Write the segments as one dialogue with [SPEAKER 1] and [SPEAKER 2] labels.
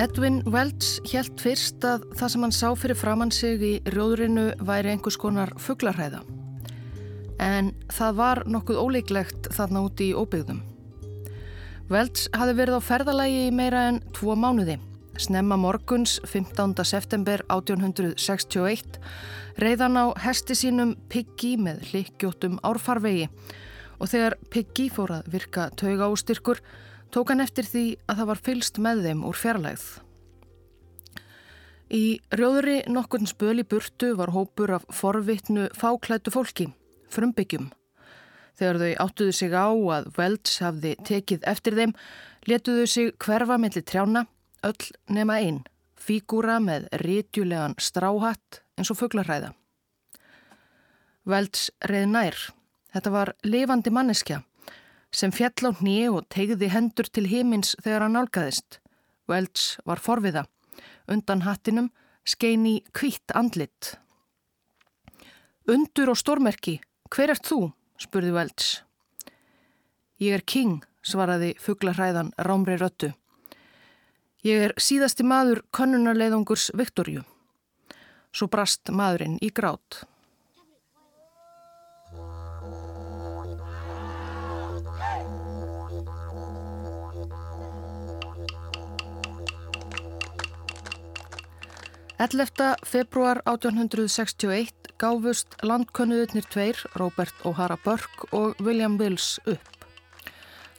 [SPEAKER 1] Edwin Welch helt fyrst að það sem hann sá fyrir framann sig í rjóðrinu væri einhvers konar fugglarhæða. En það var nokkuð ólíklegt þarna úti í óbyggðum. Welch hafi verið á ferðalagi í meira en tvo mánuði. Snemma morguns 15. september 1861 reyðan á hesti sínum Piggy með hlikkjóttum árfarvegi og þegar Piggy fór að virka tauga ástyrkur tók hann eftir því að það var fylst með þeim úr fjarlægð. Í rjóðuri nokkurn spöli burtu var hópur af forvittnu fáklættu fólki, frumbyggjum. Þegar þau áttuðu sig á að Welch hafði tekið eftir þeim, letuðu sig hverfa melli trjána öll nema einn, fígúra með rítjulegan stráhatt eins og fugglarræða. Velds reið nær. Þetta var lifandi manneskja sem fjall á hnið og tegði hendur til himins þegar hann nálgæðist. Velds var forviða. Undan hattinum skein í kvitt andlit. Undur og stórmerki, hver ert þú? spurði Velds. Ég er king, svaraði fugglarræðan rámri röttu. Ég er síðasti maður konunarleiðungurs Viktorju. Svo brast maðurinn í grát. Ellefta februar 1861 gáfust landkönnuðurnir tveir, Robert O'Hara Burke og William Wills upp.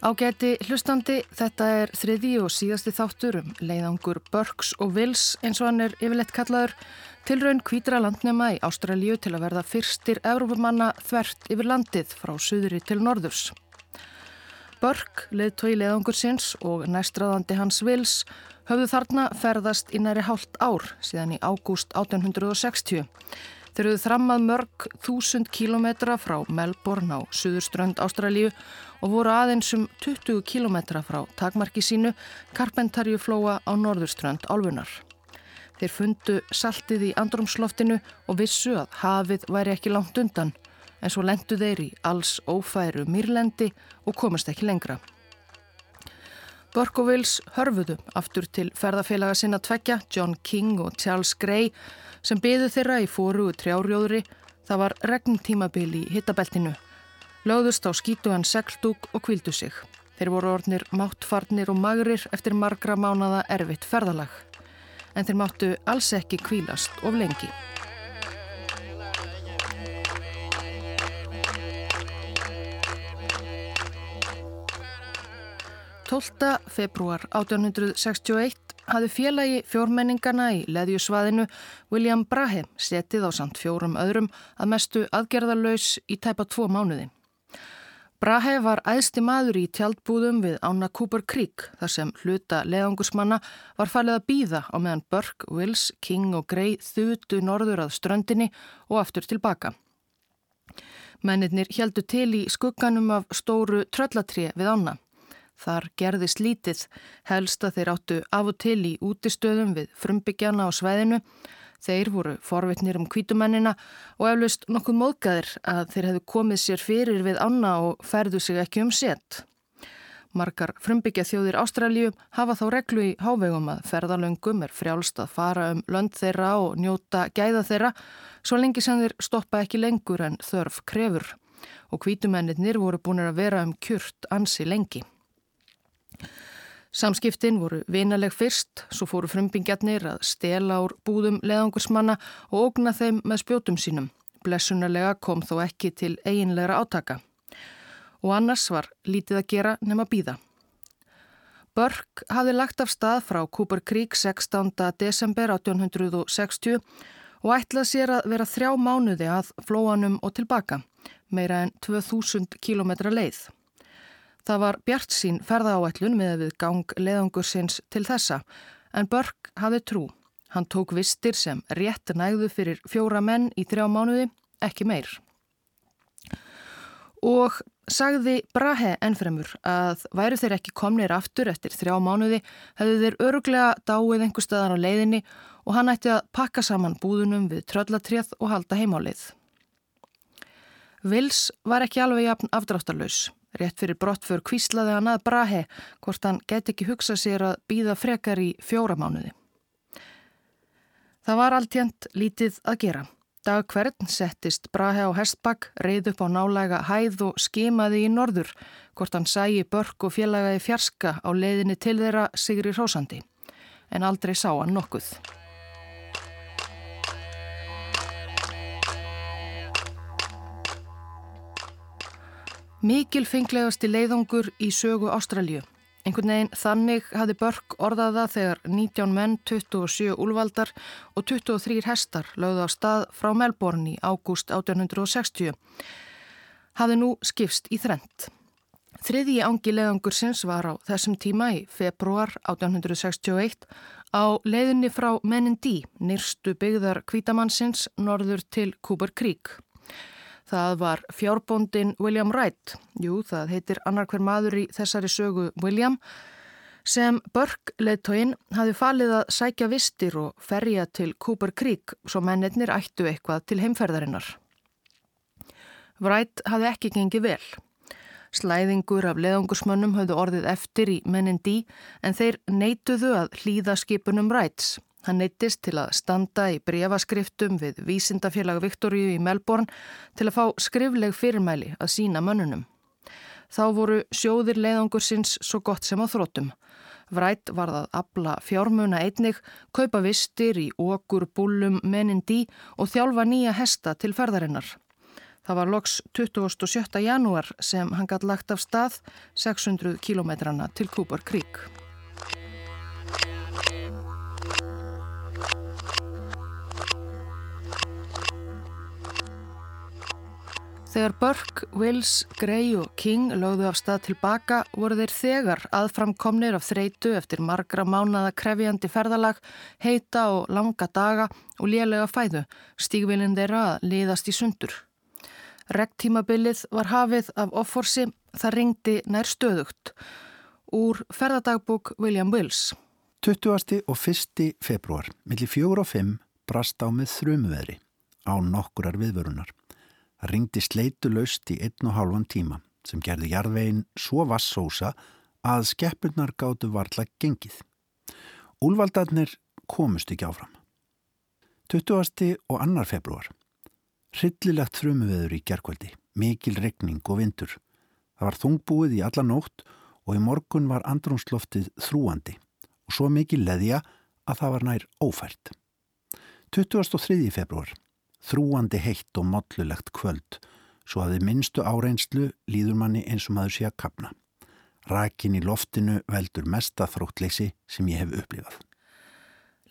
[SPEAKER 1] Ágæti hlustandi, þetta er þriði og síðasti þáttur um leiðangur Burks og Wills eins og hann er yfirleitt kallaður til raun kvítra landnema í Ástralju til að verða fyrstir Európumanna þvert yfir landið frá suðri til norðurs. Burk, leiðtói leiðangur sinns og næstraðandi hans Wills höfðu þarna ferðast í næri hálft ár síðan í ágúst 1860. Þeir höfðu þrammað mörg þúsund kílometra frá Melbourne á suðurströnd Ástralju og voru aðeins um 20 km frá takmarki sínu Karpentarjuflóa á norðurströnd álfunar. Þeir fundu saltið í andrumsloftinu og vissu að hafið væri ekki langt undan en svo lendu þeir í alls ófæru mýrlendi og komast ekki lengra. Borkovils hörfuðu aftur til ferðafélaga sinna tvekja, John King og Charles Gray, sem byðu þeirra í fóru og trjárjóðri. Það var regntímabil í hittabeltinu lögðust á skítugan segldúk og kvildu sig. Þeir voru orðnir máttfarnir og magrir eftir margra mánada erfitt ferðalag. En þeir máttu alls ekki kvílast of lengi. Tólta februar 1861 hafði félagi fjórmenningana í leðjusvaðinu William Brahe setið á samt fjórum öðrum að mestu aðgerðarlaus í tæpa tvo mánuði. Brahe var æðsti maður í tjaldbúðum við Ána Cooper Creek þar sem hluta leðangursmanna var falið að býða á meðan Burke, Wills, King og Gray þutu norður að ströndinni og aftur tilbaka. Mennirnir heldu til í skugganum af stóru tröllatrið við Ána. Þar gerðist lítið, helst að þeir áttu af og til í útistöðum við frumbyggjana á sveðinu Þeir voru forvitnir um kvítumennina og eflaust nokkuð móðgæðir að þeir hefðu komið sér fyrir við anna og ferðu sig ekki um sett. Margar frumbyggja þjóðir Ástralju hafa þá reglu í hávegum að ferðalöngum er frjálst að fara um lönd þeirra og njóta gæða þeirra svo lengi sem þeir stoppa ekki lengur en þörf krefur og kvítumennir voru búin að vera um kjurt ansi lengi. Samskiptin voru vinaleg fyrst, svo fóru frumbingjarnir að stela úr búðum leðangursmanna og ógna þeim með spjótum sínum. Blessunarlega kom þó ekki til eiginlegra átaka. Og annars var lítið að gera nema býða. Börk hafði lagt af stað frá Cooper Creek 16. desember 1860 og ætlað sér að vera þrjá mánuði að flóanum og tilbaka, meira en 2000 km leið. Það var Bjart sín ferðaáætlun með við gang leðangursins til þessa en Börk hafði trú. Hann tók vistir sem rétt nægðu fyrir fjóra menn í þrjá mánuði, ekki meir. Og sagði Brahe ennfremur að væru þeir ekki komnir aftur eftir þrjá mánuði hefðu þeir öruglega dáið einhver staðar á leiðinni og hann ætti að pakka saman búðunum við tröllatrið og halda heimálið. Vils var ekki alveg jafn afdráttarlaus. Rétt fyrir brottför kvíslaði hann að Brahe hvort hann geti ekki hugsa sér að býða frekar í fjóramánuði. Það var alltjönd lítið að gera. Dag hvern settist Brahe á hestbakk, reyð upp á nálega hæð og skimaði í norður hvort hann sæi börk og félagaði fjarska á leiðinni til þeirra Sigri Rósandi. En aldrei sá hann nokkuð. Mikil fenglegasti leiðungur í sögu Ástralju. Einhvern veginn þannig hafði Börk orðaða þegar 19 menn, 27 úlvaldar og 23 hestar lögðu á stað frá Melbourne í ágúst 1860. Hafði nú skipst í þrent. Þriðji ángi leiðangursins var á þessum tíma í februar 1861 á leiðinni frá Menindí, nýrstu byggðar kvítamannsins norður til Cooper Creek. Það var fjárbóndin William Wright, jú það heitir annar hver maður í þessari sögu William, sem Burke leittóinn hafi falið að sækja vistir og ferja til Cooper Creek svo mennirnir ættu eitthvað til heimferðarinnar. Wright hafi ekki gengið vel. Slæðingur af leðungursmönnum höfðu orðið eftir í mennin dí en þeir neituðu að hlýða skipunum Wrights. Hann neittist til að standa í breyfaskriftum við Vísindafélag Viktoríu í Melbourne til að fá skrifleg fyrirmæli að sína mönnunum. Þá voru sjóðir leiðangursins svo gott sem á þróttum. Vrætt var það abla fjármuna einnig, kaupa vistir í okkur, búlum, menindi og þjálfa nýja hesta til ferðarinnar. Það var loks 27. janúar sem hann gætt lagt af stað 600 kilometrana til Cooper Creek. Þegar Burke, Wills, Gray og King lögðu af stað tilbaka voru þeir þegar aðframkomnir af þreitu eftir margra mánada krefjandi ferðalag, heita og langa daga og lélega fæðu, stígvilin þeirra að liðast í sundur. Regntímabilið var hafið af offorsi, það ringdi nær stöðugt. Úr ferðadagbúk William Wills.
[SPEAKER 2] 20. og 1. februar, millir 4 og 5, brast á með þrjumveðri á nokkurar viðvörunar. Það ringdi sleitu laust í einn og hálfan tíma sem gerði jarðvegin svo vassósa að skeppurnar gáttu varla gengið. Úlvaldarnir komust ekki áfram. 20. og 2. februar. Hryllilegt þrjumuveður í gerkvöldi, mikil regning og vindur. Það var þungbúið í alla nótt og í morgun var andrumsloftið þrúandi og svo mikil leðja að það var nær ófært. 23. februar þrúandi heitt og mollulegt kvöld, svo að þið minnstu áreinslu líður manni eins og maður sé að kapna. Rækin í loftinu veldur mesta þróttleysi sem ég hef upplifað.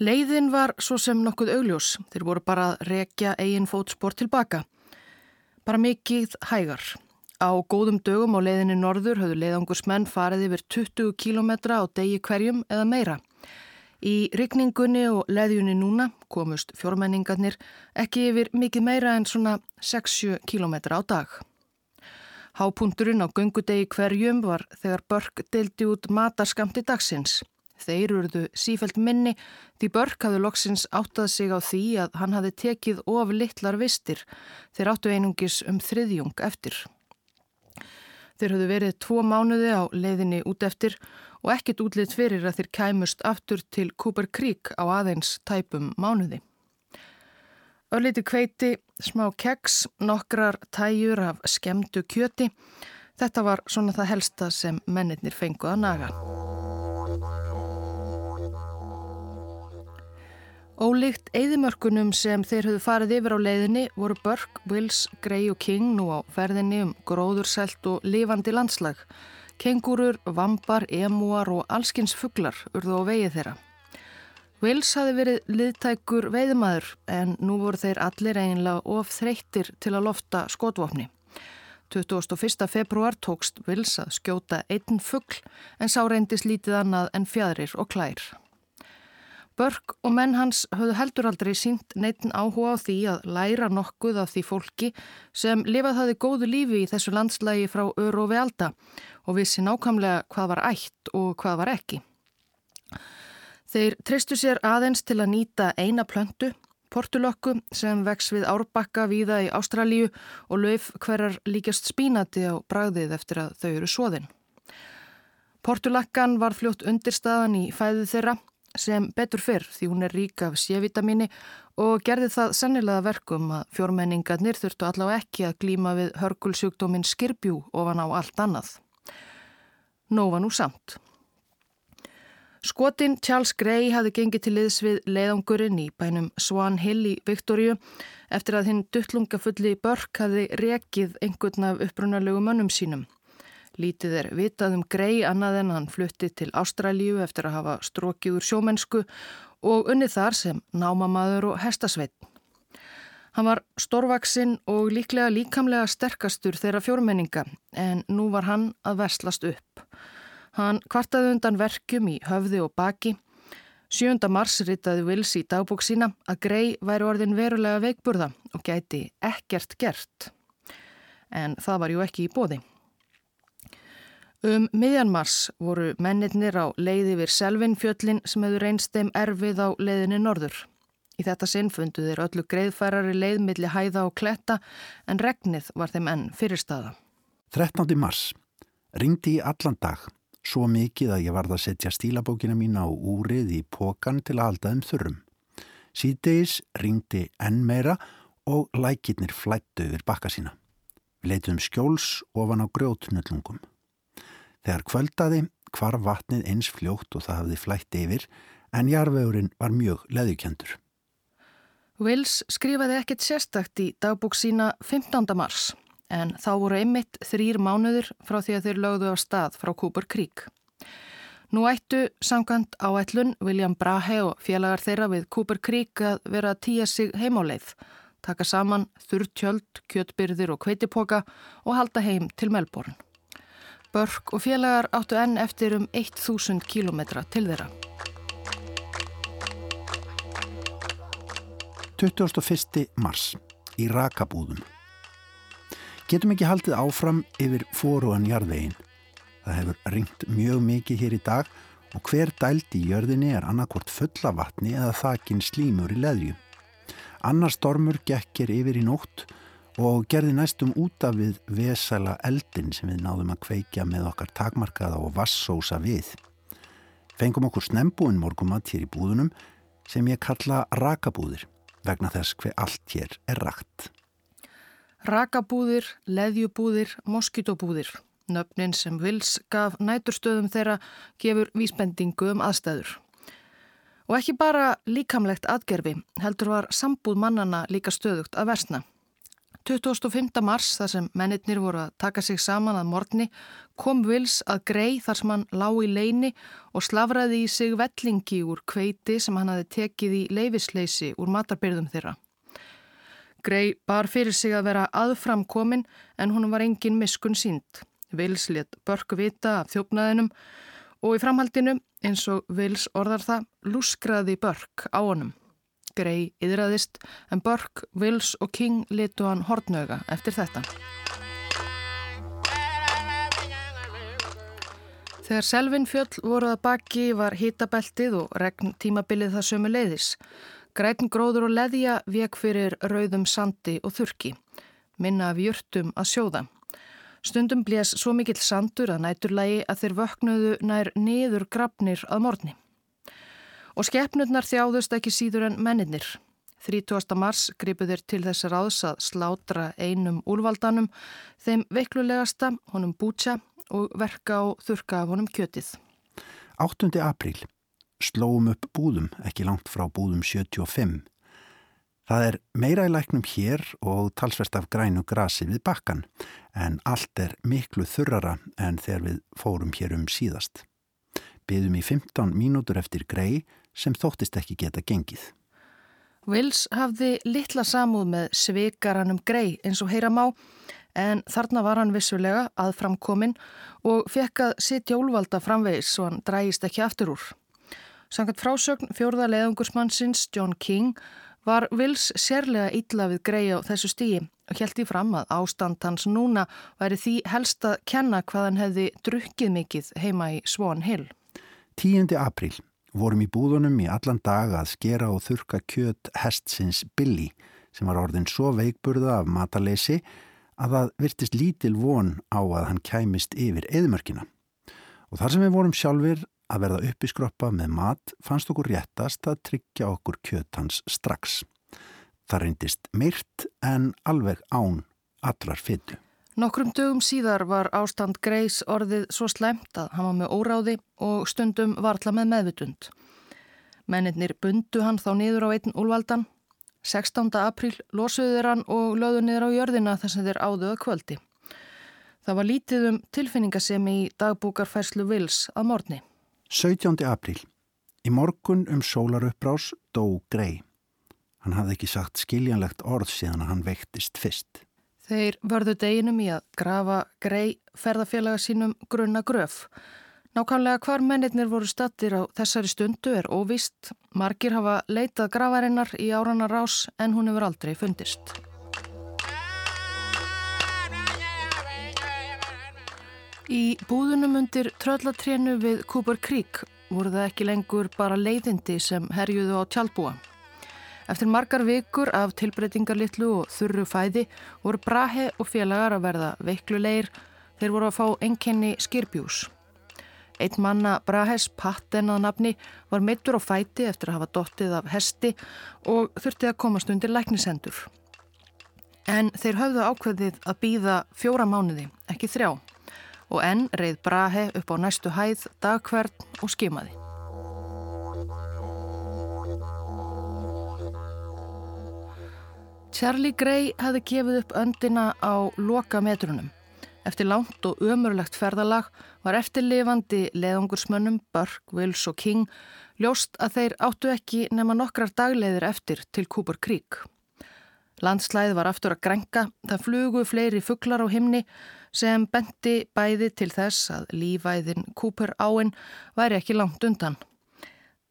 [SPEAKER 1] Leiðin var svo sem nokkuð augljós. Þeir voru bara að rekja eigin fótspor tilbaka. Bara mikið hægar. Á góðum dögum á leiðinni norður höfðu leiðangursmenn farið yfir 20 km á degi hverjum eða meira. Í rykningunni og leðjunni núna komust fjórmenningarnir ekki yfir mikið meira en svona 6-7 km á dag. Hápunturinn á gungudegi hverjum var þegar Börk deildi út matarskamti dagsins. Þeir eruðu sífælt minni því Börk hafði loksins áttað sig á því að hann hafði tekið of litlar vistir þeir áttu einungis um þriðjung eftir. Þeir höfðu verið tvo mánuði á leiðinni út eftir og ekkit útlitt fyrir að þeir kæmust aftur til Cooper Creek á aðeins tæpum mánuði. Ölliti kveiti, smá keks, nokkrar tæjur af skemdu kjöti. Þetta var svona það helsta sem mennirnir fenguð að naga. Ólíkt eðimörkunum sem þeir höfðu farið yfir á leiðinni voru Burke, Wills, Gray og King nú á ferðinni um gróðurselt og lifandi landslag. Kengurur, vambar, emúar og allskins fugglar urðu á vegið þeirra. Wills hafi verið liðtækur veiðmaður en nú voru þeir allir eiginlega of þreyttir til að lofta skotvopni. 21. februar tókst Wills að skjóta einn fuggl en sá reyndis lítið annað en fjadrir og klær. Börk og menn hans höfðu heldur aldrei sínt neitin áhuga á því að læra nokkuð af því fólki sem lifað hafi góðu lífi í þessu landslægi frá öru og við alda og vissi nákvæmlega hvað var ætt og hvað var ekki. Þeir tristu sér aðeins til að nýta eina plöntu, portulökku sem vex við árbakka víða í Ástralíu og löf hverjar líkjast spínati á bragðið eftir að þau eru svoðin. Portulakkan var fljótt undirstaðan í fæðu þeirra sem betur fyrr því hún er rík af sévitamini og gerði það sennilega verkum að fjórmenningarnir þurftu allavega ekki að glíma við hörgulsjúkdóminn skirbjú ofan á allt annað. Nófa nú samt. Skotin Charles Gray hafði gengið til liðs við leiðangurinn í bænum Swan Hill í Viktoríu eftir að hinn duttlungafulli börk hafði rekið einhvern af upprunalegu mönnum sínum. Lítið er vitað um Gray annað en hann flutti til Ástralíu eftir að hafa strókið úr sjómennsku og unnið þar sem námamaður og hestasveit. Hann var stórvaksinn og líklega líkamlega sterkastur þeirra fjórmenninga en nú var hann að verslast upp. Hann kvartaði undan verkjum í höfði og baki. 7. mars ritaði Wills í dagbók sína að Grey væri orðin verulega veikburða og gæti ekkert gert. En það var ju ekki í bóði. Um miðjanmars voru mennirnir á leiði við Selvinfjöllin sem hefur reynst þeim erfið á leiðinni norður. Í þetta sinn fundu þeir öllu greiðfærari leiðmilli hæða og kletta en regnið var þeim enn fyrirstaða.
[SPEAKER 2] 13. mars ringdi í allan dag svo mikið að ég varð að setja stílabókina mín á úrið í pókan til að halda þeim þurrum. Síðdeis ringdi enn meira og lækirnir flættu yfir bakka sína. Við leitum skjóls ofan á grjótnullungum. Þegar kvöldaði hvar vatnið eins fljótt og það hafði flætt yfir en jarvegurinn var mjög leðukendur.
[SPEAKER 1] Wills skrifaði ekkert sérstakt í dagbúk sína 15. mars en þá voru einmitt þrýr mánuður frá því að þeir lögðu á stað frá Cooper Creek. Nú ættu samkvæmt áætlun William Brahe og félagar þeirra við Cooper Creek að vera að týja sig heimáleið, taka saman þurrtjöld, kjötbyrðir og kveitipoka og halda heim til Melbourne. Börk og félagar áttu enn eftir um 1000 kílometra til þeirra.
[SPEAKER 2] 21. mars í Rakabúðum Getum ekki haldið áfram yfir fóruan jarðvegin. Það hefur ringt mjög mikið hér í dag og hver dælt í jörðinni er annarkort fulla vatni eða þakin slímur í leðju. Annar stormur gekkir yfir í nótt og gerði næstum út af við vesala eldin sem við náðum að kveikja með okkar takmarkaða og vassósa við. Fengum okkur snembúin morgumat hér í búðunum sem ég kalla rakabúðir vegna þess hver allt hér er rakt.
[SPEAKER 1] Rakabúðir, leðjubúðir, moskítobúðir. Nöfnin sem Vils gaf næturstöðum þeirra gefur vísbendingu um aðstæður. Og ekki bara líkamlegt atgerfi, heldur var sambúð mannana líka stöðugt að versna. 25. mars, þar sem mennitnir voru að taka sig saman að morgni, kom Vils að grei þar sem hann lág í leini og slafraði í sig vellingi úr kveiti sem hann hafi tekið í leifisleysi úr matarbyrðum þeirra. Grey bar fyrir sig að vera aðframkomin en hún var engin miskun sínd. Vils let börk vita af þjófnaðinum og í framhaldinu, eins og Vils orðar það, lúskraði börk á honum. Grey yðraðist en börk, Vils og King letu hann hortnöga eftir þetta. Þegar Selvin fjöll voruð að baki var hitabeltið og regn tímabilið það sömu leiðis. Græn gróður og leðja vek fyrir rauðum sandi og þurki, minna af jörtum að sjóða. Stundum blés svo mikill sandur að næturlægi að þeir vöknuðu nær niður grafnir að morni. Og skeppnurnar þjáðust ekki síður en menninir. 30. mars gripu þeir til þess ráðs að slátra einum úlvaldanum, þeim veiklulegasta, honum bútja og verka og þurka af honum kjötið.
[SPEAKER 2] 8. apríl slóum upp búðum, ekki langt frá búðum 75. Það er meira í læknum hér og talsvert af grænu grasi við bakkan, en allt er miklu þurrara en þegar við fórum hér um síðast. Byðum í 15 mínútur eftir grei sem þóttist ekki geta gengið.
[SPEAKER 1] Vils hafði litla samúð með svikaranum grei eins og heyra má, en þarna var hann vissulega aðframkomin og fekk að sitja úlvalda framvegis svo hann drægist ekki aftur úr. Sankat frásögn fjórða leðungursmannsins John King var Vils sérlega illa við grei á þessu stíi og held í fram að ástand hans núna væri því helst að kenna hvað hann hefði drukkið mikið heima í Swan Hill.
[SPEAKER 2] 10. apríl vorum í búðunum í allan dag að skera og þurka kjöt hestsins Billy sem var orðin svo veikburða af matalesi að það virtist lítil von á að hann kæmist yfir eðmörkina. Og þar sem við vorum sjálfur að verða upp í skroppa með mat fannst okkur réttast að tryggja okkur kjöt hans strax. Það reyndist myrt en alveg án allar fyttu.
[SPEAKER 1] Nokkrum dögum síðar var ástand Greis orðið svo slemt að hann var með óráði og stundum varla með meðvitund. Mennirnir bundu hann þá niður á einn úlvaldan. 16. apríl losuðu þeir hann og löðu niður á jörðina þess að þeir áðuða kvöldi. Það var lítið um tilfinningasemi í dagbúkarfærslu Vils að morgni.
[SPEAKER 2] 17. apríl. Í morgun um sólaruppbrás dó Grei. Hann hafði ekki sagt skiljanlegt orð síðan að hann veiktist fyrst.
[SPEAKER 1] Þeir vörðu deginum í að grafa grei ferðafélaga sínum grunna gröf. Nákvæmlega hvar mennirnir voru stattir á þessari stundu er óvist. Margir hafa leitað grafarinnar í árana rás en hún hefur aldrei fundist. Í búðunum undir tröllatrénu við Cooper Creek voru það ekki lengur bara leiðindi sem herjuðu á tjálbúa. Eftir margar vikur af tilbreytingarlittlu og þurru fæði voru Brahe og félagar að verða veiklulegir þeir voru að fá enkenni skirbjús. Eitt manna Brahes, patten að nafni, var mittur á fæti eftir að hafa dottið af hesti og þurfti að komast undir læknisendur. En þeir höfðu ákveðið að býða fjóra mánuði, ekki þrjá. Og enn reið Brahe upp á næstu hæð, dagkvern og skimaði. Charlie Gray hefði gefið upp öndina á loka metrunum. Eftir langt og ömurlegt ferðalag var eftirlifandi leðungursmönnum Burke, Wills og King ljóst að þeir áttu ekki nema nokkrar dagleiðir eftir til Cooper Creek. Landslæði var aftur að grenga, það flugu fleiri fugglar á himni sem benti bæði til þess að lífæðin Cooper áinn væri ekki langt undan.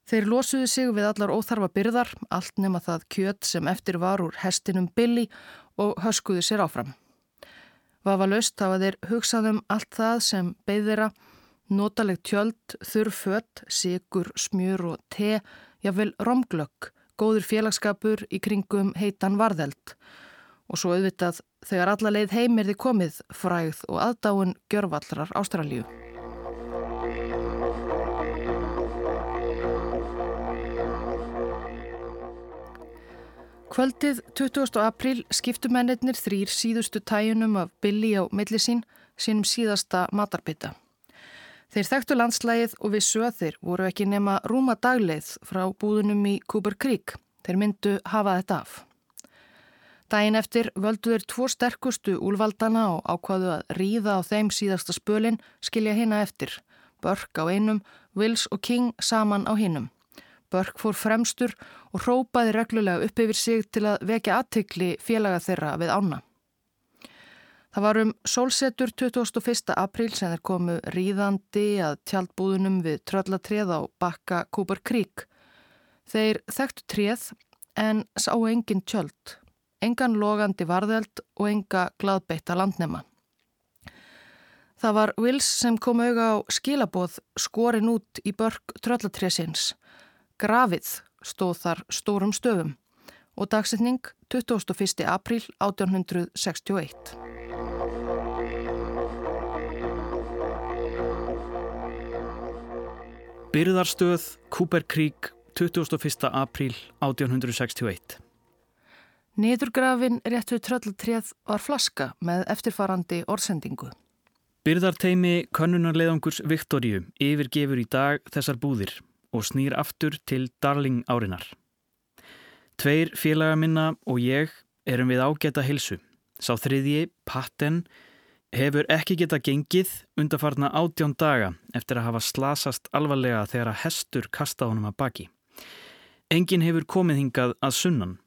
[SPEAKER 1] Þeir losuðu sig við allar óþarfa byrðar, allt nema það kjöt sem eftir var úr hestinum Billy og höskuðu sér áfram. Vafa löst hafa þeir hugsaðum allt það sem beðira, notaleg tjöld, þurrfött, sigur, smjur og te, jáfnvel romglögg, góður félagskapur í kringum heitan varðeld. Og svo auðvitað þegar alla leið heim er þið komið fræð og aðdáin gjörvallrar Ástralju. Kvöldið 20. april skiptu mennir þrýr síðustu tæjunum af Billy á millisín sínum síðasta matarbytta. Þeir þekktu landslægið og vissu að þeir voru ekki nema rúma dagleið frá búðunum í Cooper Creek. Þeir myndu hafa þetta af. Dæin eftir völdu þeir tvo sterkustu úlvaldana og ákvaðu að ríða á þeim síðasta spölin skilja hina eftir. Burke á einum, Wills og King saman á hinnum. Börk fór fremstur og hrópaði reglulega upp yfir sig til að vekja aðtikli félaga þeirra við ána. Það var um sólsetur 21. apríl sem þeir komu ríðandi að tjaldbúðunum við tröllatrið á bakka Cooper Creek. Þeir þekktu tríð en sá engin tjöld, engan logandi varðeld og enga gladbeitta landnema. Það var Wills sem kom auga á skilaboð skorin út í börk tröllatriðsins Grafið stóð þar stórum stöfum og dagsetning 21. april 1861.
[SPEAKER 3] Byrðarstöð Cooper Creek 21. april 1861.
[SPEAKER 1] Niðurgrafin rétt við tröllatrið var flaska með eftirfarandi orðsendingu.
[SPEAKER 3] Byrðarteimi könnunarleðangurs Viktoríu yfirgefur í dag þessar búðir og snýr aftur til Darling árinar. Tveir félaga minna og ég erum við ágæta hilsu. Sá þriðji, Patten, hefur ekki geta gengið undarfarna átjón daga eftir að hafa slasast alvarlega þegar að hestur kasta honum að baki. Engin hefur komið hingað að sunnan.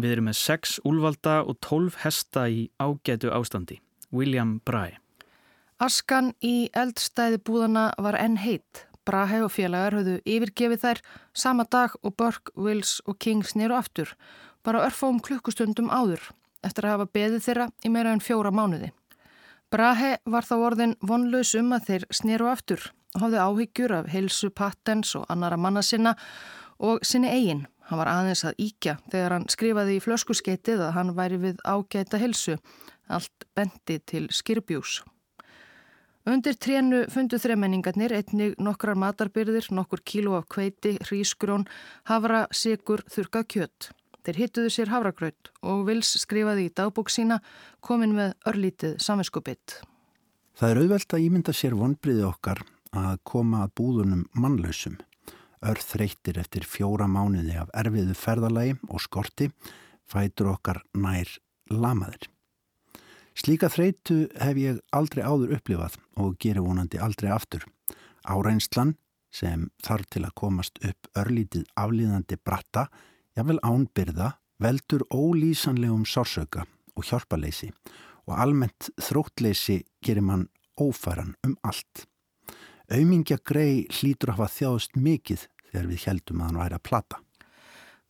[SPEAKER 3] Við erum með sex úlvalda og tólf hesta í ágætu ástandi. William Bræ.
[SPEAKER 1] Askan í eldstæði búðana var enn heitt. Brahe og félagar höfðu yfirgefið þær sama dag og Burke, Wills og King snýru aftur, bara örfum klukkustundum áður, eftir að hafa beðið þeirra í meira en fjóra mánuði. Brahe var þá orðin vonlaus um að þeir snýru aftur, hafði áhyggjur af heilsu Pattens og annara manna sinna og sinni eigin. Hann var aðeins að íkja þegar hann skrifaði í flöskuskeitið að hann væri við ágæta heilsu, allt bendi til skirbjús. Undir trénu fundu þremenningarnir einnig nokkrar matarbyrðir, nokkur kíló af kveiti, hrísgrón, havra, sigur, þurkað kjött. Þeir hittuðu sér havragraut og Vils skrifaði í dagbók sína komin með örlítið saminskupið.
[SPEAKER 2] Það er auðvelt að ímynda sér vonbriði okkar að koma að búðunum mannlausum. Örð þreytir eftir fjóra mánuði af erfiðu ferðalagi og skorti fætur okkar nær lamaðir. Slíka þreytu hef ég aldrei áður upplifað og gerir vonandi aldrei aftur. Áreinslan sem þarf til að komast upp örlítið aflýðandi bratta, jável ánbyrða, veldur ólýsanlegum sársöka og hjálparleysi og almennt þróttleysi gerir mann ófæran um allt. Aumingja grei hlýtur að hafa þjáðust mikið þegar við heldum að hann væri að plata.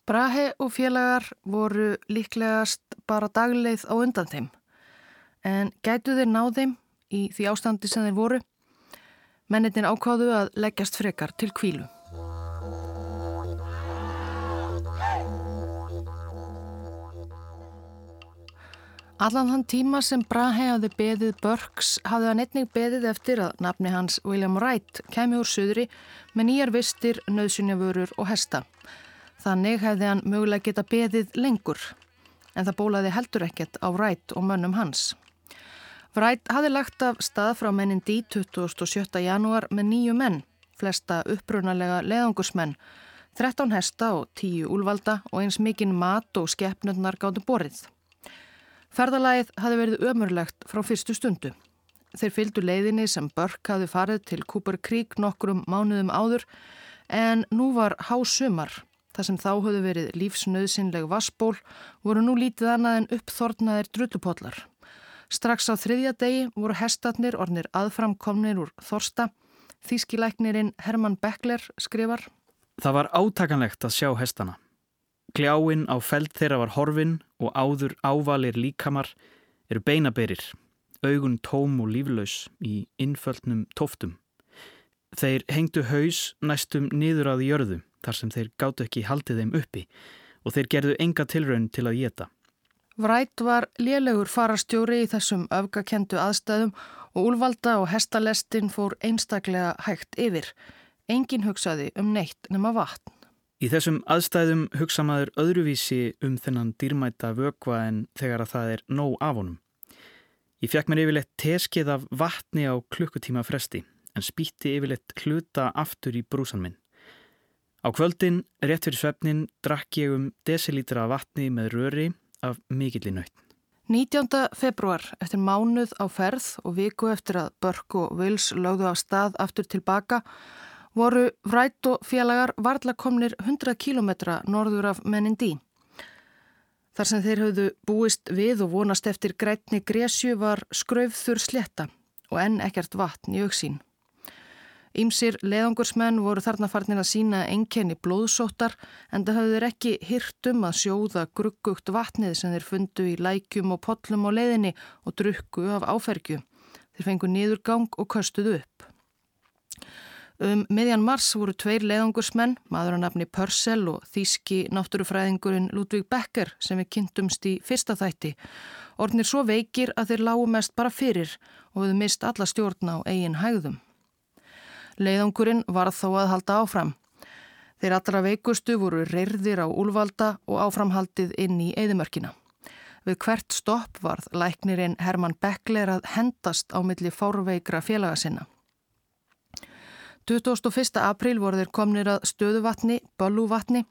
[SPEAKER 1] Brahe og félagar voru líklegast bara dagleið á undan þeim en gætu þeir náð þeim í því ástandi sem þeir voru. Mennitin ákváðu að leggjast frekar til kvílu. Allan þann tíma sem Brahe hafði beðið Burks hafði hann einnig beðið eftir að nafni hans William Wright kemi úr söðri með nýjar vistir, nöðsynjavörur og hesta. Þannig hefði hann mögulega geta beðið lengur en það bólaði heldur ekkert á Wright og mönnum hans. Wright hafði lagt af stað frá mennin D 27. janúar með nýju menn, flesta upprunalega leðangursmenn, 13 hesta og 10 úlvalda og eins mikinn mat og skeppnöndnar gáttu borið. Ferðalagið hafði verið ömurlegt frá fyrstu stundu. Þeir fylgdu leiðinni sem Burke hafði farið til Cooper Creek nokkrum mánuðum áður en nú var hásumar. Það sem þá höfðu verið lífsnöðsynleg vassból voru nú lítið annað en uppþornaðir drullupollar. Strax á þriðja degi voru hestatnir ornir aðframkomnir úr Þorsta. Þískilæknirinn Herman Beckler skrifar
[SPEAKER 3] Það var átakanlegt að sjá hestana. Gljáinn á feld þeirra var horfin og áður ávalir líkamar eru beinaberir, augun tóm og líflaus í innföldnum tóftum. Þeir hengdu haus næstum niður að jörðu þar sem þeir gáttu ekki haldið þeim uppi og þeir gerðu enga tilraun til að geta.
[SPEAKER 1] Vrætt var lélegur farastjóri í þessum öfgakendu aðstæðum og úlvalda og hestalestin fór einstaklega hægt yfir. Engin hugsaði um neitt nema vatn.
[SPEAKER 3] Í þessum aðstæðum hugsa maður öðruvísi um þennan dýrmæta vökva en þegar að það er nóg af honum. Ég fekk mér yfirleitt teskið af vatni á klukkutíma fresti en spýtti yfirleitt hluta aftur í brúsan minn. Á kvöldin, rétt fyrir svefnin, drakk ég um desilítra vatni með röri af mikilli nöytn.
[SPEAKER 1] 19. februar eftir mánuð á ferð og viku eftir að Börk og Vils lögðu á stað aftur tilbaka voru Vrætt og félagar varðla komnir 100 km norður af Menindí. Þar sem þeir hafðu búist við og vonast eftir grætni Gresju var skraufþur sletta og enn ekkert vatn í auksín. Ímsir leðangursmenn voru þarna farnir að sína enkenni blóðsóttar en það hafður ekki hirtum að sjóða gruggugt vatnið sem þeir fundu í lækjum og pollum á leðinni og drukku af áfergju. Þeir fengu niðurgang og köstuðu upp. Um miðjan mars voru tveir leðangursmenn, maður að nafni Pörsel og þíski náttúrufræðingurinn Ludvig Becker sem við kynntumst í fyrsta þætti. Ornir svo veikir að þeir lágu mest bara fyrir og við mist alla stjórn á eigin hægðum. Leiðangurinn var þó að halda áfram. Þeir allra veikustu voru reyrðir á úlvalda og áframhaldið inn í eðimörkina. Við hvert stopp varð læknirinn Herman Beckler að hendast á milli fórveikra félaga sinna. 21. april voru þeir komnir að stöðuvatni, Böllúvatni.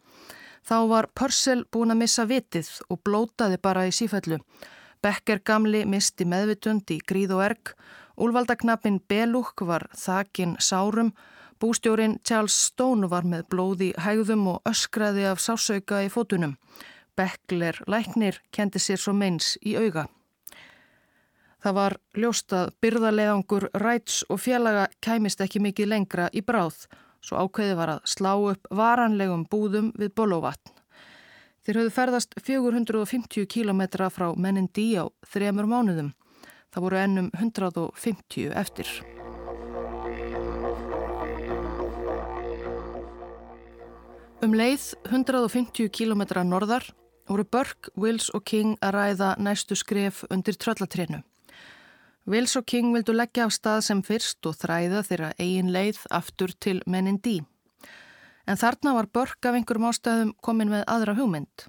[SPEAKER 1] Þá var Pörsel búin að missa vitið og blótaði bara í sífellu. Becker gamli misti meðvitund í gríð og erg Úlvaldaknappin Belúk var þakin sárum, bústjórin Charles Stone var með blóði hægðum og öskraði af sásauka í fótunum. Beckler læknir kendi sér svo meins í auga. Það var ljóstað byrðalegangur ræts og félaga kæmist ekki mikið lengra í bráð, svo ákveði var að slá upp varanlegum búðum við Bolóvatn. Þeir höfðu ferðast 450 km frá mennin dí á þremur mánuðum. Það voru ennum 150 eftir. Um leið 150 km norðar voru Burke, Wills og King að ræða næstu skref undir tröllatrénu. Wills og King vildu leggja á stað sem fyrst og þræða þeirra eigin leið aftur til mennin dí. En þarna var Börk af einhverjum ástæðum komin með aðra hugmynd.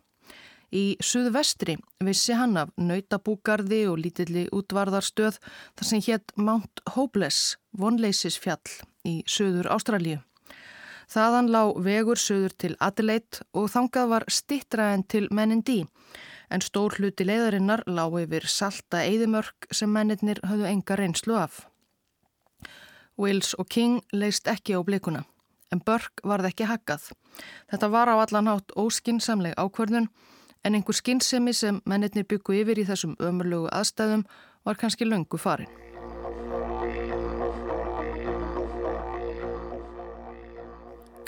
[SPEAKER 1] Í suðvestri vissi hann af nautabúgarði og lítilli útvarðarstöð þar sem hétt Mount Hopeless, vonleisisfjall í suður Ástralju. Þaðan lág vegur söður til Adelaide og þangað var stittra en til Menindí en stór hluti leiðarinnar lág yfir salta eðimörk sem mennirnir höfðu enga reynslu af. Wills og King leist ekki á blikuna en Burke varð ekki hakkað. Þetta var á allan hátt óskinsamleg ákvörðun en einhver skinsemi sem mennirnir byggu yfir í þessum ömurlugu aðstæðum var kannski löngu farin.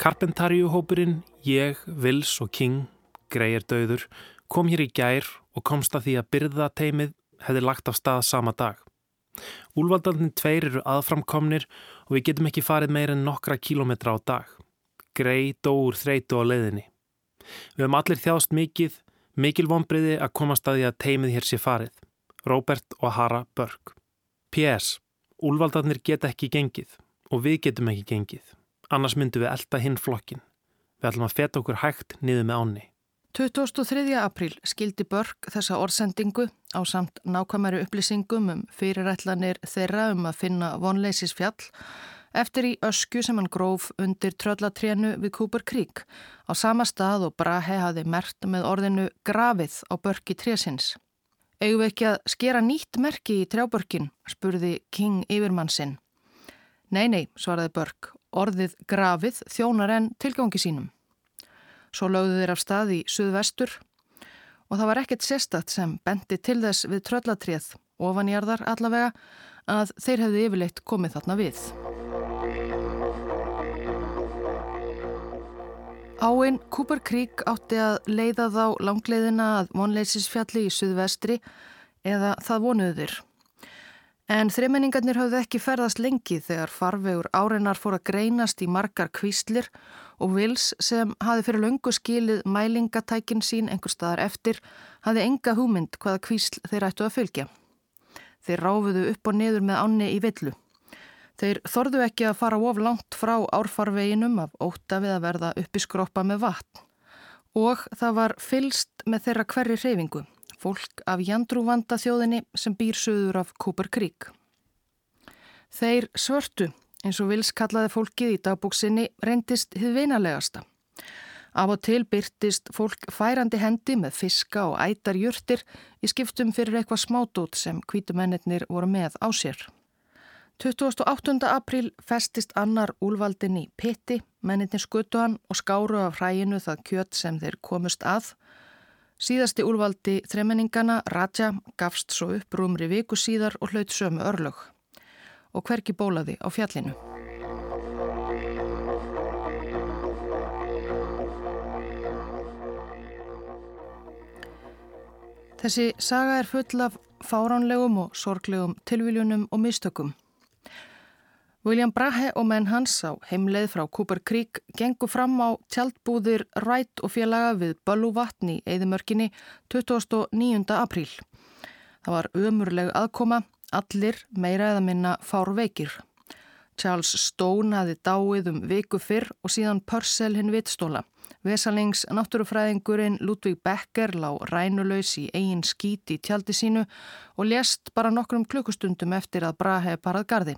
[SPEAKER 4] Karpentarjuhópurinn, ég, Vils og King, greiðir döður, kom hér í gær og komst að því að byrðateimið hefði lagt af stað sama dag. Úlvaldandin tveir eru aðframkomnir og við getum ekki farið meir en nokkra kílometra á dag. Grei, dóur, þreitu á leiðinni. Við höfum allir þjást mikið, mikil vonbriði að komast að því að teimið hér sé farið. Robert og Hara Börg. P.S. Úlvaldarnir geta ekki gengið og við getum ekki gengið annars myndum við elda hinn flokkin. Við ætlum að feta okkur hægt niður með áni.
[SPEAKER 1] 23. apríl skildi Börg þessa orðsendingu á samt nákvæmari upplýsingum um fyrirætlanir þeirra um að finna vonleisisfjall eftir í ösku sem hann gróf undir tröllatrénu við Cooper Creek á sama stað og Brahe hafi mert með orðinu grafið á Börgi trésins. Egu ekki að skera nýtt merki í trjábörkin, spurði King yfirmann sinn. Nei, nei, svaraði Börg Orðið grafið þjónar en tilgangi sínum. Svo lögðu þeir af stað í suðvestur og það var ekkert sérstatt sem bendi til þess við tröllatrið ofanjarðar allavega að þeir hefði yfirleitt komið þarna við. Áinn Cooper Creek átti að leiða þá langleiðina að vonleisisfjalli í suðvestri eða það vonuður. En þreimenningarnir hafði ekki ferðast lengi þegar farvegur áreinar fór að greinast í margar kvíslir og Vils sem hafi fyrir löngu skilið mælingatækin sín einhver staðar eftir hafi enga húmynd hvaða kvísl þeir ættu að fylgja. Þeir ráfuðu upp og niður með ánni í villu. Þeir þorðu ekki að fara of langt frá árfarveginum af óta við að verða upp í skroppa með vatn og það var fylst með þeirra hverri reyfingu fólk af jandrúvanda þjóðinni sem býr söður af Cooper Creek. Þeir svörtu, eins og vils kallaði fólkið í dagbúksinni, reyndist hið veinalegasta. Af og til byrtist fólk færandi hendi með fiska og ætar júrtir í skiptum fyrir eitthvað smátót sem kvítumennir voru með á sér. 28. apríl festist annar úlvaldin í pitti, menninni skutu hann og skáru af hræinu það kjött sem þeir komust að Síðasti úlvaldi þremenningana, Raja, gafst svo upp rúmri viku síðar og hlaut sömu örlög og hverki bólaði á fjallinu. Þessi saga er full af fáránlegum og sorglegum tilviljunum og mistökum. William Brahe og menn hans á heimleið frá Cooper Creek gengu fram á tjaldbúðir Wright og félaga við Bölluvatn í Eidimörkinni 29. apríl. Það var umurleg aðkoma, allir meira eða minna fár veikir. Charles Stone hafi dáið um viku fyrr og síðan Purcell hinn vittstóla. Vesalings náttúrufræðingurinn Ludvig Becker lág rænulegs í eigin skít í tjaldi sínu og lést bara nokkrum klukkustundum eftir að Brahe parað gardi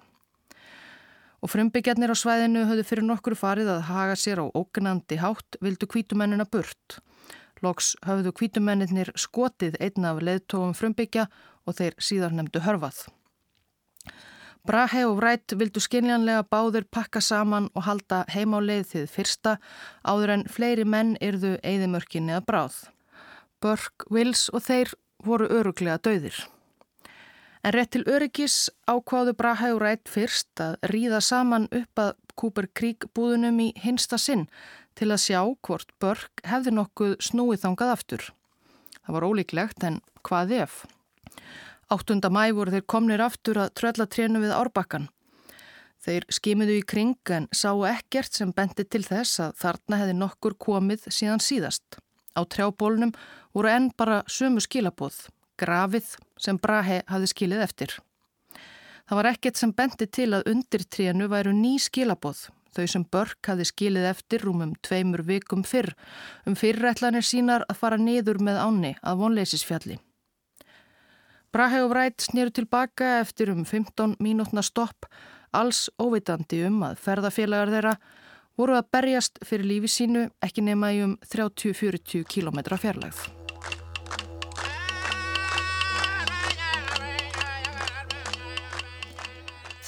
[SPEAKER 1] og frumbyggjarnir á svæðinu höfðu fyrir nokkru farið að haga sér á ógnandi hátt vildu kvítumennina burt. Loks höfðu kvítumennir skotið einn af leðtóum frumbyggja og þeir síðar nefndu hörfað. Brahe og Wright vildu skynjanlega báður pakka saman og halda heimáleið þið fyrsta áður en fleiri menn yrðu eðimörkinni að bráð. Burke, Wills og þeir voru öruglega döðir. En rétt til öryggis ákváðu Brahe og Rætt fyrst að ríða saman upp að Cooper Creek búðunum í hinsta sinn til að sjá hvort Börg hefði nokkuð snúið þangað aftur. Það var ólíklegt en hvað ef? 8. mæ voru þeir komnir aftur að tröllatrénu við árbakkan. Þeir skimiðu í kring en sáu ekkert sem bendi til þess að þarna hefði nokkur komið síðan síðast. Á trjábólnum voru enn bara sömu skilabóð, grafið sem Brahe hafði skilið eftir. Það var ekkert sem bendi til að undir trénu væru ný skilabóð, þau sem Börk hafði skilið eftir rúmum tveimur vikum fyrr, um fyrirætlanir sínar að fara niður með áni að vonleisisfjalli. Brahe og Vrætt snýru tilbaka eftir um 15 mínútna stopp, alls óvitandi um að ferðafélagar þeirra voru að berjast fyrir lífi sínu ekki nema í um 30-40 km fjarlagð.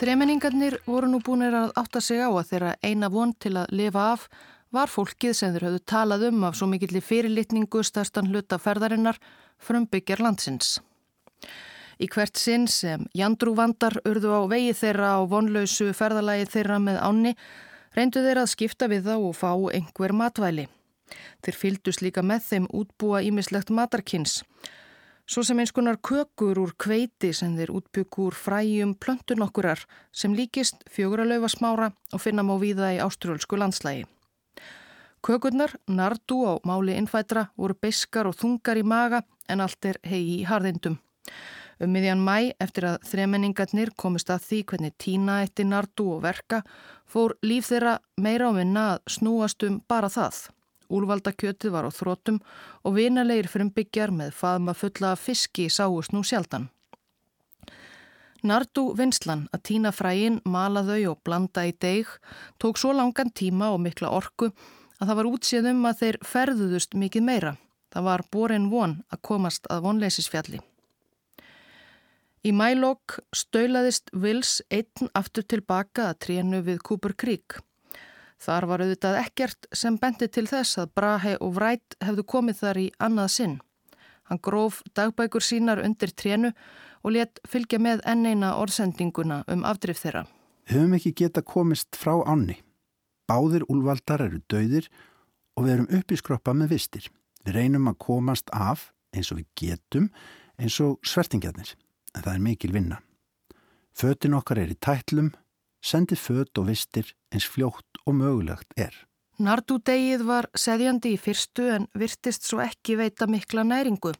[SPEAKER 1] Þremenningarnir voru nú búinir að átta sig á að þeirra eina von til að lifa af var fólkið sem þeir höfðu talað um af svo mikillir fyrirlitningu stærstan hluta ferðarinnar frumbyggjar landsins. Í hvert sinn sem jandrúvandar urðu á vegi þeirra á vonlausu ferðalagi þeirra með áni reyndu þeirra að skipta við þá og fá einhver matvæli. Þeir fyldust líka með þeim útbúa ímislegt matarkins svo sem eins konar kökur úr kveiti sem þeir útbyggur fræjum plöntun okkurar sem líkist fjöguralaufa smára og finna má víða í áströlsku landslægi. Kökurnar, nardu á máli innfætra, voru beskar og þungar í maga en allt er hegi í harðindum. Um miðjan mæ, eftir að þremenningarnir komist að því hvernig tína eitt í nardu og verka, fór líf þeirra meira á minna að snúast um bara það. Úlvaldakjötið var á þrótum og vinalegir frumbyggjar með faðma fulla fiski sáust nú sjaldan. Nardu vinslan að týna fræin, mala þau og blanda í deig tók svo langan tíma og mikla orku að það var útsið um að þeir ferðuðust mikið meira. Það var borin von að komast að vonleisisfjalli. Í mælokk stölaðist Vils einn aftur tilbaka að trénu við Cooper Creek. Þar var auðvitað ekkert sem bendi til þess að Brahe og Vrætt hefðu komið þar í annað sinn. Hann gróf dagbækur sínar undir trénu og let fylgja með enneina orðsendinguna um afdrif þeirra.
[SPEAKER 2] Höfum ekki geta komist frá ánni. Báðir úlvaldar eru dauðir og við erum upp í skroppa með vistir. Við reynum að komast af eins og við getum eins og svertingjarnir, en það er mikil vinna. Fötin okkar er í tætlum, sendi föt og vistir eins fljótt og mögulegt er.
[SPEAKER 1] Nardúdegið var seðjandi í fyrstu en virtist svo ekki veita mikla næringu,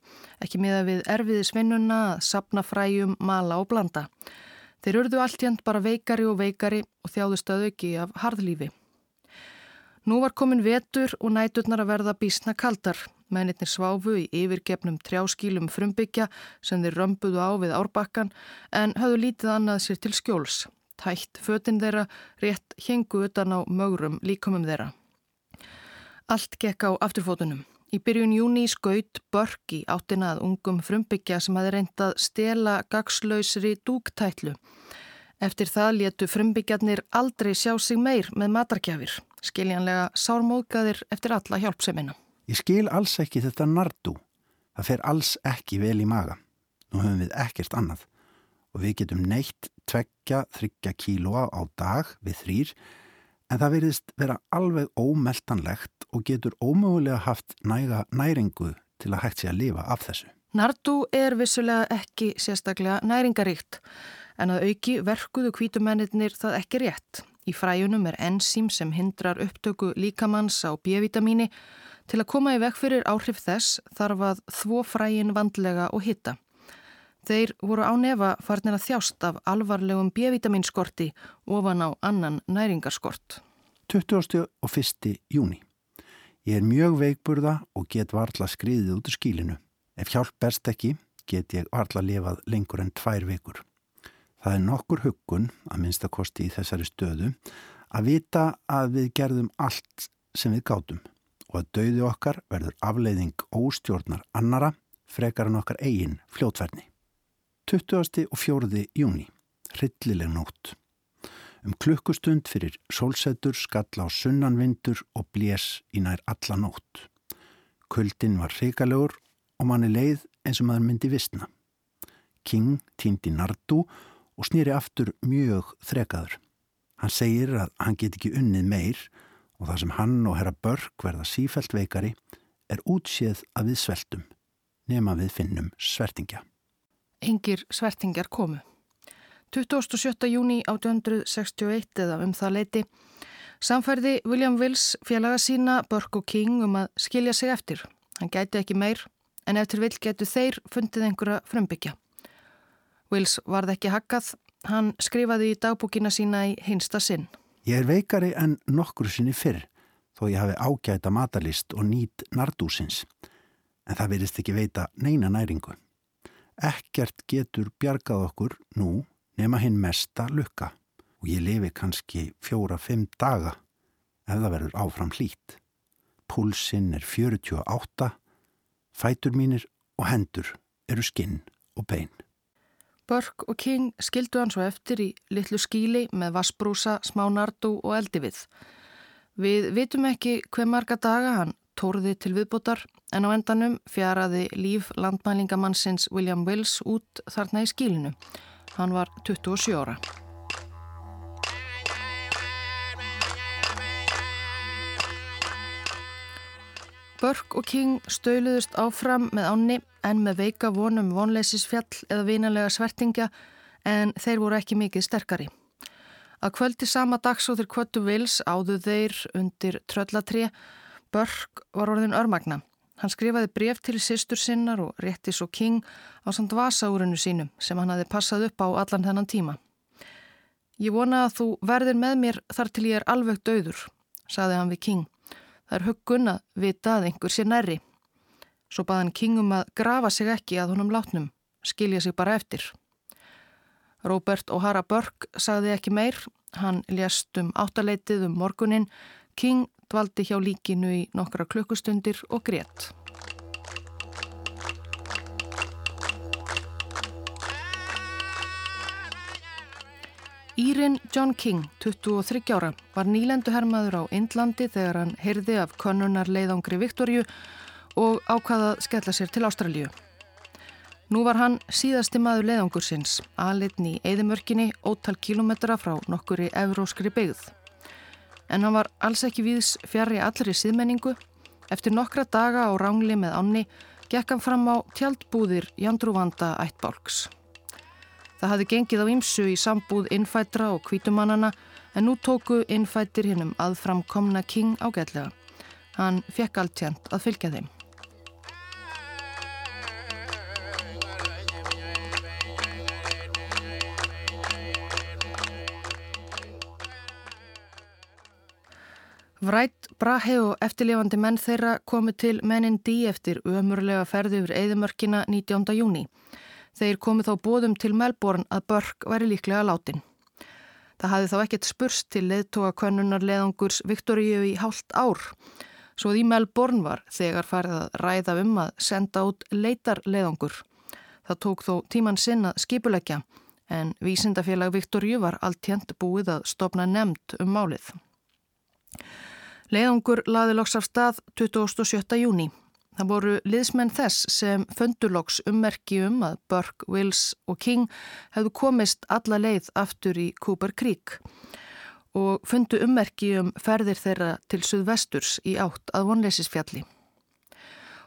[SPEAKER 1] ekki miða við erfiðisvinnuna að sapna fræjum, mala og blanda. Þeir urðu alltjönd bara veikari og veikari og þjáðust að auki af harðlífi. Nú var komin vetur og næturnar að verða bísna kaldar. Mennitnir sváfu í yfirgefnum trjáskílum frumbyggja sem þeir römbuðu á við árbakkan en höfðu lítið annað sér til skjóls tætt fötinn þeirra, rétt hengu utan á mögurum líkomum þeirra. Allt gekk á afturfótunum. Í byrjun júni skaut Börk í áttina að ungum frumbyggja sem hafi reyndað stela gagslausri dúktætlu. Eftir það létu frumbyggjarnir aldrei sjá sig meir með matarkjafir, skiljanlega sármóðgæðir eftir alla hjálpsemina.
[SPEAKER 2] Ég skil alls ekki þetta nardu. Það fer alls ekki vel í maga. Nú höfum við ekkert annað og við getum neitt tveggja, þryggja kílóa á dag við þrýr en það verðist vera alveg ómeltanlegt og getur ómögulega haft næga næringu til að hægt sé að lifa af þessu.
[SPEAKER 1] Nardu er vissulega ekki sérstaklega næringaríkt en að auki verkuðu kvítumennir það ekki rétt. Í fræjunum er enzím sem hindrar upptöku líkamanns á B-vitamíni. Til að koma í vekk fyrir áhrif þess þarf að þvó fræjin vandlega og hitta. Þeir voru á nefa farnir að þjást af alvarlegum B-vitaminskorti ofan á annan næringarskort.
[SPEAKER 2] 20. og 1. júni. Ég er mjög veikburða og get varla skriðið út úr skílinu. Ef hjálp berst ekki, get ég varla lifað lengur en tvær vikur. Það er nokkur huggun, að minnstakosti í þessari stöðu, að vita að við gerðum allt sem við gátum og að dauði okkar verður afleiðing óstjórnar annara frekar en okkar eigin fljótverni. 20. og 4. júni, hryllileg nótt. Um klukkustund fyrir sólsetur skall á sunnanvindur og blés í nær alla nótt. Kuldin var hrikalegur og manni leið eins og maður myndi vissna. King týndi nardu og snýri aftur mjög þrekaður. Hann segir að hann get ekki unnið meir og það sem hann og herra Börk verða sífælt veikari er útséð að við sveltum nema við finnum svertingja
[SPEAKER 1] engir svertingjar komu. 27. júni 1861 eða um það leiti samfærði William Wills félaga sína Burke og King um að skilja sig eftir. Hann gæti ekki meir en eftir vill getu þeir fundið einhverja frumbyggja. Wills varð ekki hakkað, hann skrifaði í dagbúkina sína í hinsta sinn.
[SPEAKER 2] Ég er veikari en nokkur sinni fyrr þó ég hafi ágæta matalist og nýtt nardúsins en það verist ekki veita neina næringu. Ekkert getur bjargað okkur nú nema hinn mesta lukka og ég lifi kannski fjóra-fimm daga ef það verður áfram hlít. Púlsinn er 48, fætur mínir og hendur eru skinn og bein.
[SPEAKER 1] Burke og King skildu hann svo eftir í litlu skíli með vassbrúsa, smá nardu og eldi við. Við vitum ekki hver marga daga hann tórði til viðbútar en á endanum fjaraði líf landmælingamannsins William Wills út þarna í skílinu. Hann var 27 ára. Burke og King stöluðust áfram með ánni en með veika vonum vonleisisfjall eða vinalega svertingja en þeir voru ekki mikið sterkari. Að kvöldi sama dags og þeir kvöldu vils áðu þeir undir tröllatri Burke var orðin örmagna. Hann skrifaði bref til sýstur sinnar og rétti svo King á samt vasaúrinu sínum sem hann hafi passað upp á allan þennan tíma. Ég vona að þú verðir með mér þar til ég er alveg döður, saði hann við King. Það er huggun að vita að einhver sé nærri. Svo baði hann King um að grafa sig ekki að honum látnum, skilja sig bara eftir. Robert O'Hara Burke sagði ekki meir, hann lést um áttaleitið um morgunin, King dvaldi hjá líkinu í nokkra klukkustundir og grétt. Írin John King, 23 ára, var nýlenduhermaður á Indlandi þegar hann heyrði af konunar leiðangri Viktorju og ákvaðað skella sér til Ástralju. Nú var hann síðasti maður leiðangursins, aðlitn í eðimörkinni, ótal kílometra frá nokkuri evróskri byggð en hann var alls ekki viðs fjari allri síðmenningu. Eftir nokkra daga á rángli með ánni gekk hann fram á tjaldbúðir Jandrúvanda ættbálks. Það hafði gengið á ymsu í sambúð innfætra og kvítumannana en nú tóku innfættir hinnum aðframkomna King ágætlega. Hann fekk alltjent að fylgja þeim. Vrætt, Brahe og eftirlifandi menn þeirra komu til mennin D eftir ömurlega ferði yfir eðimörkina 19. júni. Þeir komu þá bóðum til Melbourne að Börg væri líklega látin. Það hafði þá ekkert spurst til leðtoga könnunar leðangurs Viktoríu í hálft ár. Svo því Melbourne var þegar farið að ræða um að senda út leitar leðangur. Það tók þó tíman sinn að skipuleggja en vísindafélag Viktoríu var alltjent búið að stopna nefnd um málið. Leðangur laði loks af stað 27. júni. Það voru liðsmenn þess sem föndurloks ummerki um að Burke, Wills og King hefðu komist alla leið aftur í Cooper Creek og fundu ummerki um ferðir þeirra til suðvesturs í átt að vonleisisfjalli.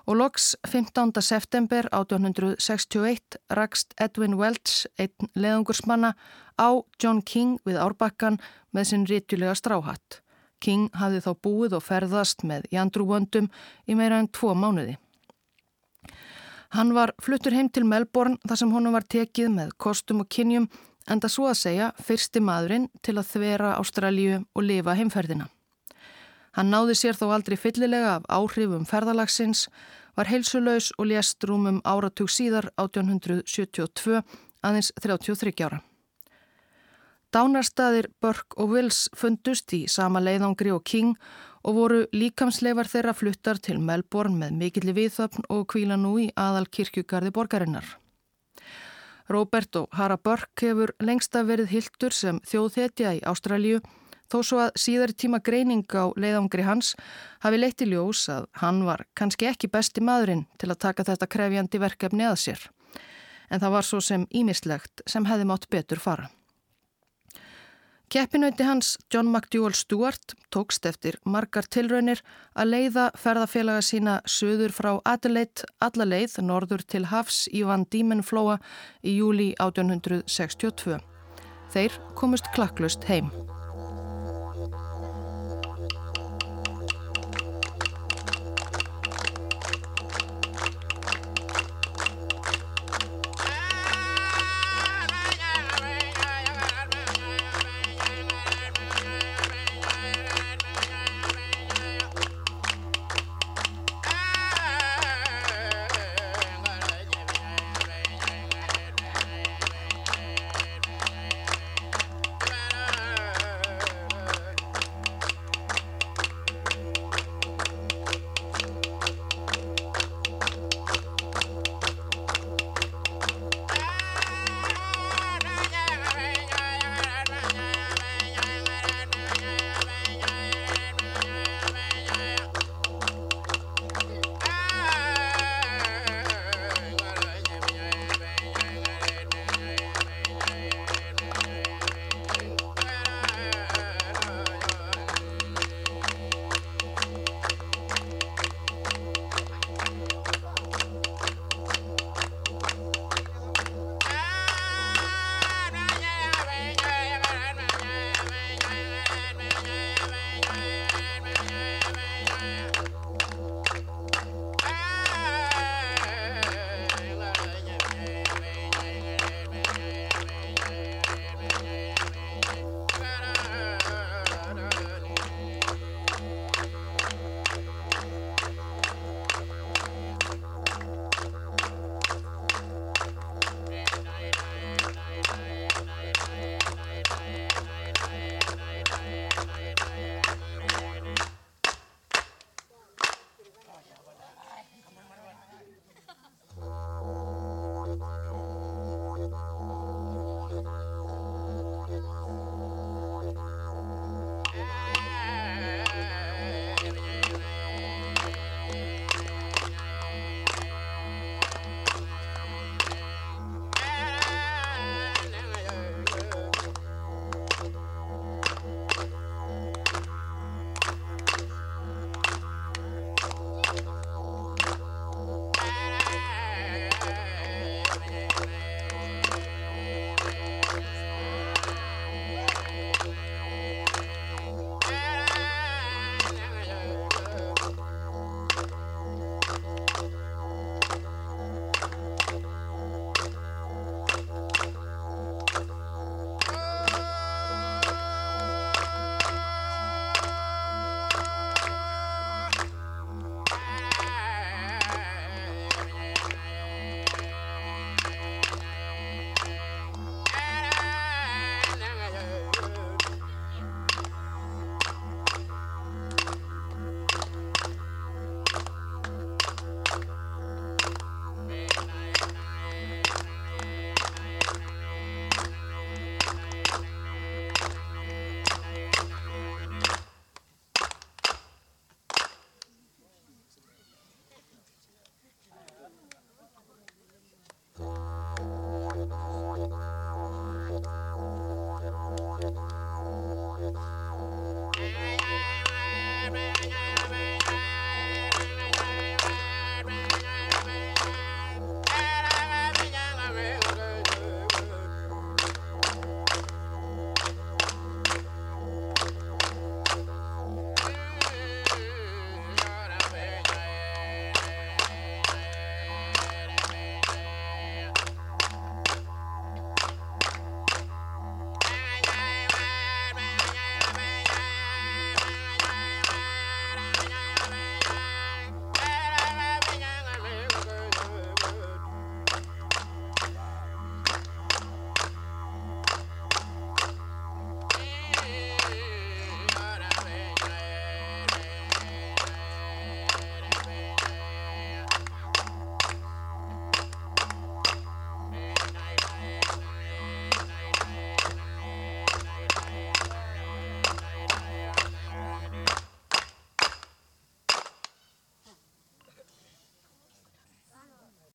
[SPEAKER 1] Og loks 15. september 1861 rakst Edwin Welch, einn leðangursmanna, á John King við árbakkan með sinn rítulega stráhatt. King hafði þá búið og ferðast með jandrúvöndum í meira en tvo mánuði. Hann var fluttur heim til Melbourne þar sem honum var tekið með kostum og kynjum enda svo að segja fyrsti maðurinn til að þvera Ástralju og lifa heimferðina. Hann náði sér þó aldrei fyllilega af áhrifum ferðalagsins, var heilsuleus og lést rúmum áratug síðar 1872 aðeins 33 ára. Dánarstaðir Burke og Wills fundust í sama leiðangri og King og voru líkamsleifar þeirra fluttar til Melbourne með mikilli viðþöfn og kvíla nú í aðal kirkjugarði borgarinnar. Robert og Hara Burke hefur lengsta verið hildur sem þjóðhetja í Ástralju þó svo að síðari tíma greining á leiðangri hans hafi leitt í ljós að hann var kannski ekki besti maðurinn til að taka þetta krefjandi verkefni að sér. En það var svo sem ímislegt sem hefði mátt betur fara. Keppinauti hans, John McDougall Stewart, tókst eftir margar tilraunir að leiða ferðafélaga sína söður frá Adelaide alla leið norður til Hafs í Van Diemenflóa í júli 1862. Þeir komust klakklust heim.